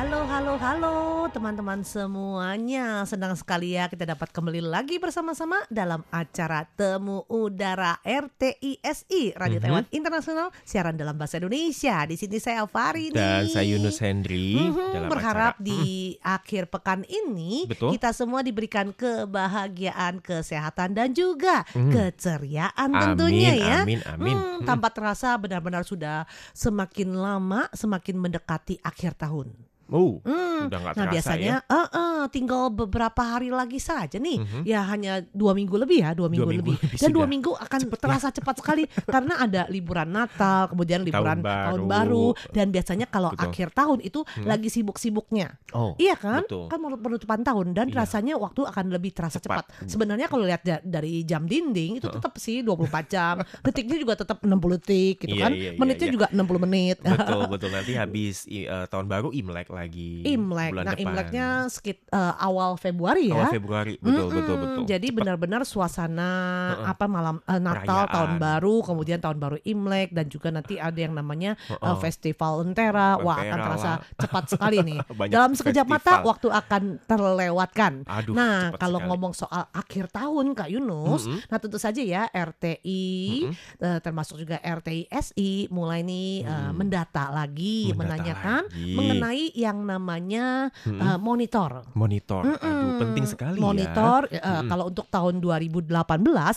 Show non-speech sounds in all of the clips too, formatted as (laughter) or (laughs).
Halo, halo, halo teman-teman semuanya. Senang sekali ya kita dapat kembali lagi bersama-sama dalam acara Temu Udara RTISI Radio Mhm. Taiwan Internasional siaran dalam bahasa Indonesia. Di sini saya Alvari Dan saya Yunus Hendri Mhm, dalam berharap acara. di akhir pekan ini Betul. kita semua diberikan kebahagiaan, kesehatan dan juga Mhm. keceriaan Amin, tentunya ya. amin, amin. Hmm, Mhm. tanpa terasa benar-benar sudah semakin lama semakin mendekati akhir tahun. Oh, Hmm, udah nggak Nah biasanya ya. eh, eh, tinggal beberapa hari lagi saja nih, Mhm. ya hanya dua minggu lebih ya, dua minggu, minggu lebih. lebih Dan dua minggu akan Cepet ya. terasa cepat sekali (laughs) karena ada liburan Natal, kemudian liburan tahun baru, baru. dan biasanya kalau Betul. akhir tahun itu Hmm. lagi sibuk-sibuknya, Oh, iya kan? betul. Kan penutupan tahun dan Iya. rasanya waktu akan lebih terasa cepat. Cepat. Sebenarnya kalau lihat da- dari jam dinding itu tetap sih 24 jam, detiknya juga tetap 60 detik gitu Iya, kan, iya, iya, menitnya iya. juga 60 menit. betul, (laughs) betul. Nanti habis eh, tahun baru Imlek lagi. Imlek. bulan Nah, depan. Imleknya sekit eh, awal Februari ya. awal Februari. Betul, Mm-mm. betul, betul. Jadi benar-benar suasana Heeh. apa malam eh, Natal, Perayaan. tahun baru, kemudian tahun baru Imlek dan juga nanti ada yang namanya eh, Heeh. festival Lentera. Wah, akan terasa lah. cepat sekali nih. (laughs) Dalam sekejap mata festival. waktu akan terlewatkan. Aduh, nah, kalau sekali. ngomong soal akhir tahun Kak Yunus, Mm-mm. nah tentu saja ya RTI Mm-mm. eh, termasuk juga RTISI mulai nih Hmm. mendata lagi Mendata menanyakan lagi. mengenai yang namanya Mm-mm. eh, monitor. monitor. Aduh, Mm-mm. penting sekali Monitor ya. eh, Mm-mm. kalau untuk tahun 2018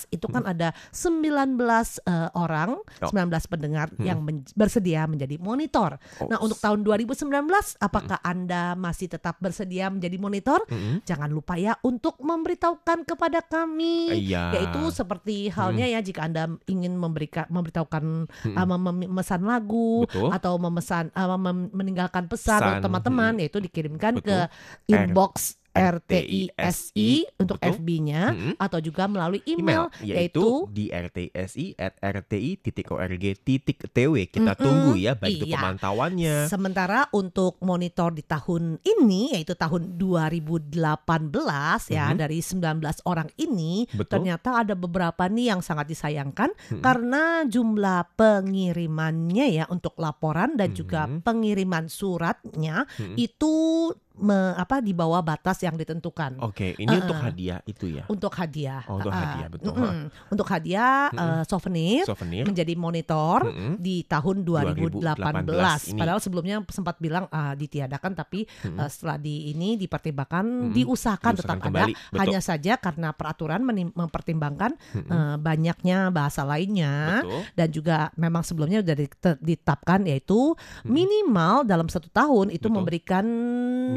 itu kan ada 19 eh, orang, Oh. 19 pendengar Mm-mm. yang men- bersedia menjadi monitor. Oh, Nah, untuk tahun 2019 apakah Anda masih tetap bersedia menjadi monitor? Mm-mm. Jangan lupa ya untuk memberitahukan kepada kami. Iya. Yaitu seperti halnya ya jika Anda ingin memberikan memberitahukan Mm-mm. uh, mem- memesan lagu Betul. atau memesan uh, mem- meninggalkan pesan Pesan, teman-teman mm. yaitu dikirimkan Betul. ke inbox RTISI, untuk. FB-nya atau juga melalui email email, yaitu di rtsi at rti.org.tw kita tunggu ya baik itu Iya. pemantauannya Sementara untuk monitor di tahun ini yaitu tahun 2018 ya Mhm. dari 19 orang ini Betul. ternyata ada beberapa nih yang sangat disayangkan karena jumlah pengirimannya ya untuk laporan dan juga pengiriman suratnya itu me- apa di bawah batas yang ditentukan. Oke, ini Uh-uh. untuk hadiah itu ya. Untuk hadiah. Oh, untuk Ah, hadiah, betul. mm-mm. Untuk hadiah eh, souvenir Souvenir. menjadi monitor Mm-mm. di tahun 2018. 2018 ini. Padahal sebelumnya sempat bilang ah, ditiadakan tapi Mm-mm. eh, setelah di ini dipertimbangkan Mm-mm. diusahakan tetap kembali, ada. betul. Hanya saja karena peraturan mempertimbangkan Mm-mm. eh, banyaknya bahasa lainnya Betul. dan juga memang sebelumnya sudah dite- ditetapkan yaitu Mm-mm. minimal dalam satu tahun itu Betul. memberikan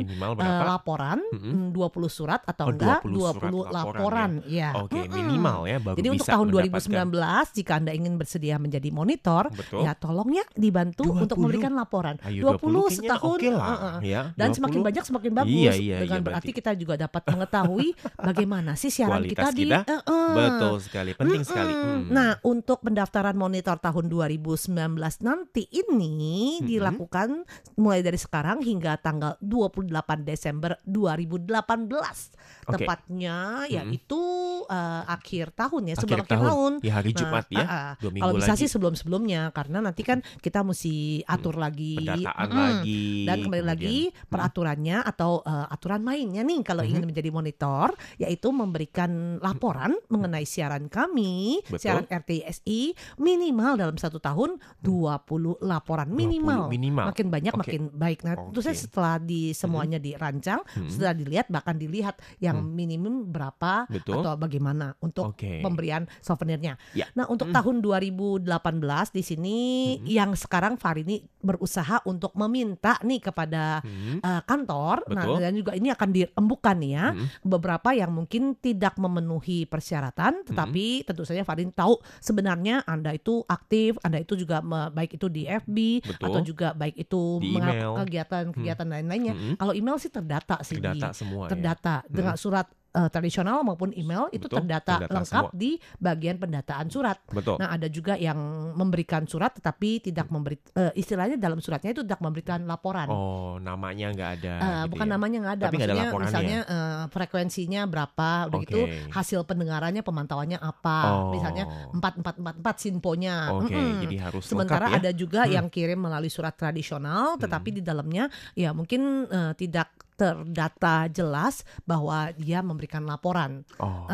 Minimal eh, berapa? laporan Mm-mm. mm, 20 surat atau Oh, enggak 20 20, surat laporan, ya. Oke, Mm-mm. minimal ya baru Jadi untuk bisa tahun mendapatkan. 2019 jika Anda ingin bersedia menjadi monitor, Betul. ya tolong ya dibantu 20. untuk memberikan laporan. Ayo 20 kayaknya setahun, oke lah, uh-uh. ya. Dan semakin 20. banyak semakin bagus. Iya, iya, Dengan iya, berarti kita juga dapat mengetahui (laughs) bagaimana sih siaran kita Kualitas di kita, uh-uh. Betul sekali, penting sekali. Mm-mm. Hmm. Nah, untuk pendaftaran monitor tahun 2019 nanti ini Mm-mm. dilakukan mulai dari sekarang hingga tanggal 28 Desember 2018. Oke. Tepatnya yaitu eh, akhir tahun ya, Akhir sebelum akhir tahun. tahun. di hari Nah, Jumat ya, ah, ah. dua minggu Kalau bisa lagi. sih sebelum-sebelumnya karena nanti kan kita mesti atur lagi pendataan Mm-mm. lagi. dan kembali kemudian- lagi peraturannya atau eh, aturan mainnya nih kalau Mhm. ingin menjadi monitor yaitu memberikan laporan mengenai siaran kami Betul. siaran RTSI minimal dalam satu tahun 20 laporan 20 minimal minimal. makin banyak Oke. makin baik nah tentu Oke. saya setelah di semuanya dirancang Hmm. setelah dilihat bahkan dilihat yang Hmm. minimum berapa Betul. atau bagaimana untuk Oke. pemberian souvenirnya. Ya. Nah, untuk Hmm. tahun 2018 di sini Hmm. yang sekarang Farini berusaha untuk meminta nih kepada Hmm. uh, kantor. Nah, dan juga ini akan dirembukan nih ya. Hmm. Beberapa yang mungkin tidak memenuhi persyaratan, tetapi tentu saja Farin tahu sebenarnya Anda itu aktif, Anda itu juga me- baik itu di FB Betul. atau juga baik itu Di email. kegiatan-kegiatan lain-lainnya. Hmm. Kalau email sih terdata sih di- Terdata semua ya. terdata dengan surat eh, tradisional maupun email itu Betul, terdata terdata lengkap semua. di bagian pendataan surat. Betul. Nah, ada juga yang memberikan surat tetapi tidak memberi eh, istilahnya dalam suratnya itu tidak memberikan laporan. Oh, namanya nggak ada. Eh, gitu bukan ya. namanya nggak ada, Tapi ada maksudnya laporannya. misalnya eh, frekuensinya berapa, udah gitu Oke. hasil pendengarannya pemantauannya apa, Oh. misalnya empat empat empat empat sinponya. Oke, Mm-mm. jadi harus Sementara lengkap ya. ada juga Hmm. yang kirim melalui surat tradisional, tetapi di dalamnya ya mungkin eh, tidak terdata jelas bahwa dia memberikan laporan. Oh,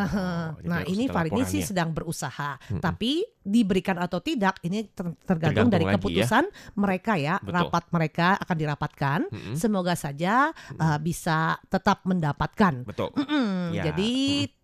Nah ini Farid ini sih laporannya. sedang berusaha, tapi diberikan atau tidak ini ter- tergantung, Tergantung dari ya. keputusan mereka ya. Betul. Rapat mereka akan dirapatkan. Mm-mm. Semoga saja uh, bisa tetap mendapatkan. Betul. Ya. Jadi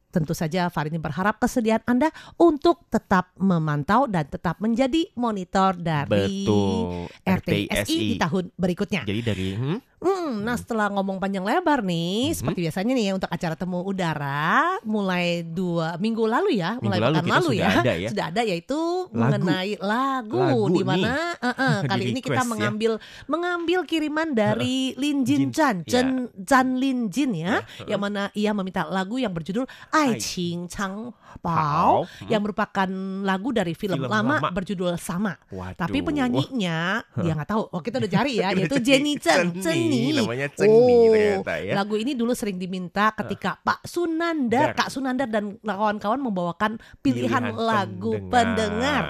tentu saja Farid ini berharap kesediaan Anda untuk tetap memantau dan tetap menjadi monitor dari Betul. RTSI di tahun berikutnya. Jadi dari hmm, Hmm, nah setelah ngomong panjang lebar nih, Mhm. seperti biasanya nih ya untuk acara temu udara mulai dua minggu lalu ya, Minggu mulai lalu pekan kita lalu sudah ya, ada ya. sudah ada yaitu mengenai lagu, Lagu di mana eh, eh, (laughs) kali ini kita ya. mengambil mengambil kiriman dari Lin Jin Chan, ya. Chen Zhan Lin Jin ya, Ya, yang mana ia meminta lagu yang berjudul Ai Qing Chang Pao. Hmm. yang merupakan lagu dari film, Film lama, lama. berjudul sama. Waduh. Tapi penyanyinya dia nggak tahu. Oh kita udah cari ya, (laughs) yaitu Jenny Chen, Ceni, Ceni. namanya Ceni ternyata ya. Lagu ini dulu sering diminta ketika Pak Sunandar, Dar. Kak Sunandar dan kawan-kawan membawakan pilihan, Pilihan lagu pendengar. pendengar.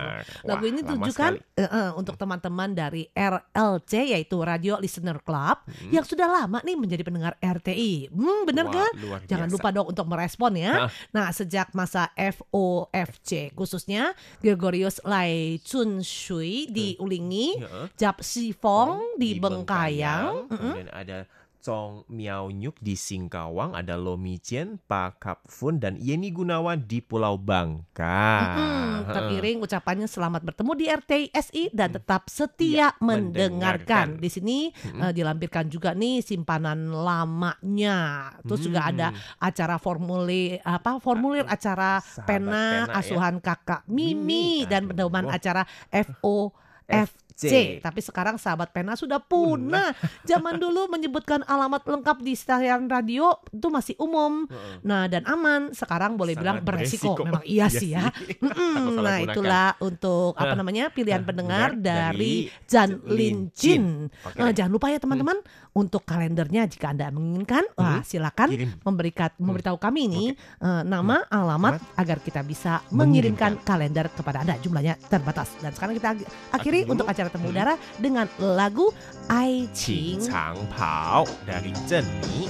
Lagu Wah, ini ditujukan eh, eh, untuk teman-teman dari RLC yaitu Radio Listener Club yang sudah lama nih menjadi pendengar RTI. Hmm, bener Wah, kan? Jangan lupa dong untuk merespon ya. Hah. Nah, sejak masa FOFC khususnya Gregorius Lai Chun Shui di Ulingi, Ya. Jap Si Fong di Bengkayang, Mm-mm. Kemudian ada Chong Miao Nyuk di Singkawang, ada Lo Mi Chien, Pak Kap Fun, dan Yeni Gunawan di Pulau Bangka. Mm-mm, teriring ucapannya selamat bertemu di RTSI dan tetap setia Ya, mendengarkan. mendengarkan. Di sini eh, dilampirkan juga nih simpanan lamanya. Terus juga Hmm. ada acara formulir apa formulir acara pena, pena ya. asuhan kakak Mimi, Mimi. dan pedoman acara FOFC. FC. Tapi sekarang sahabat pena sudah punah. (laughs) Zaman dulu menyebutkan alamat lengkap di stasiun radio itu masih umum. Nah dan aman. Sekarang boleh Sangat bilang beresiko. beresiko. Memang iya (laughs) Iya sih ya. (laughs) nah itulah untuk apa Hah. namanya pilihan Hah, pendengar dari Jan Lin Jin. Nah, jangan lupa ya teman-teman untuk kalendernya jika anda menginginkan, wah silakan memberikan memberitahu kami ini eh, nama, alamat agar kita bisa mengirimkan kalender kepada anda. Jumlahnya terbatas. Dan sekarang kita akhiri untuk acara temu udara dengan lagu Ai Qing Qing Chang Pao dari Zeni.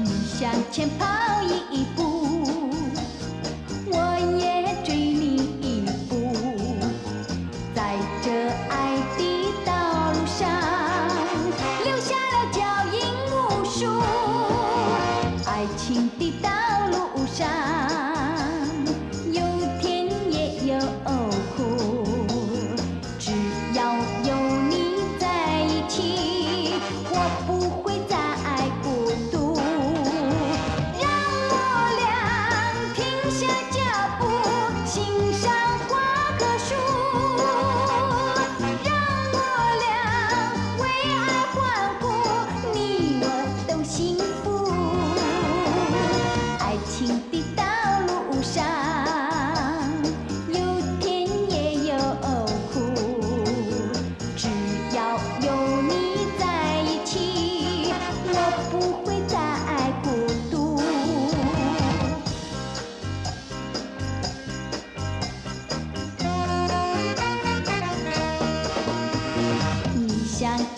你向前跑一步，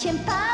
向前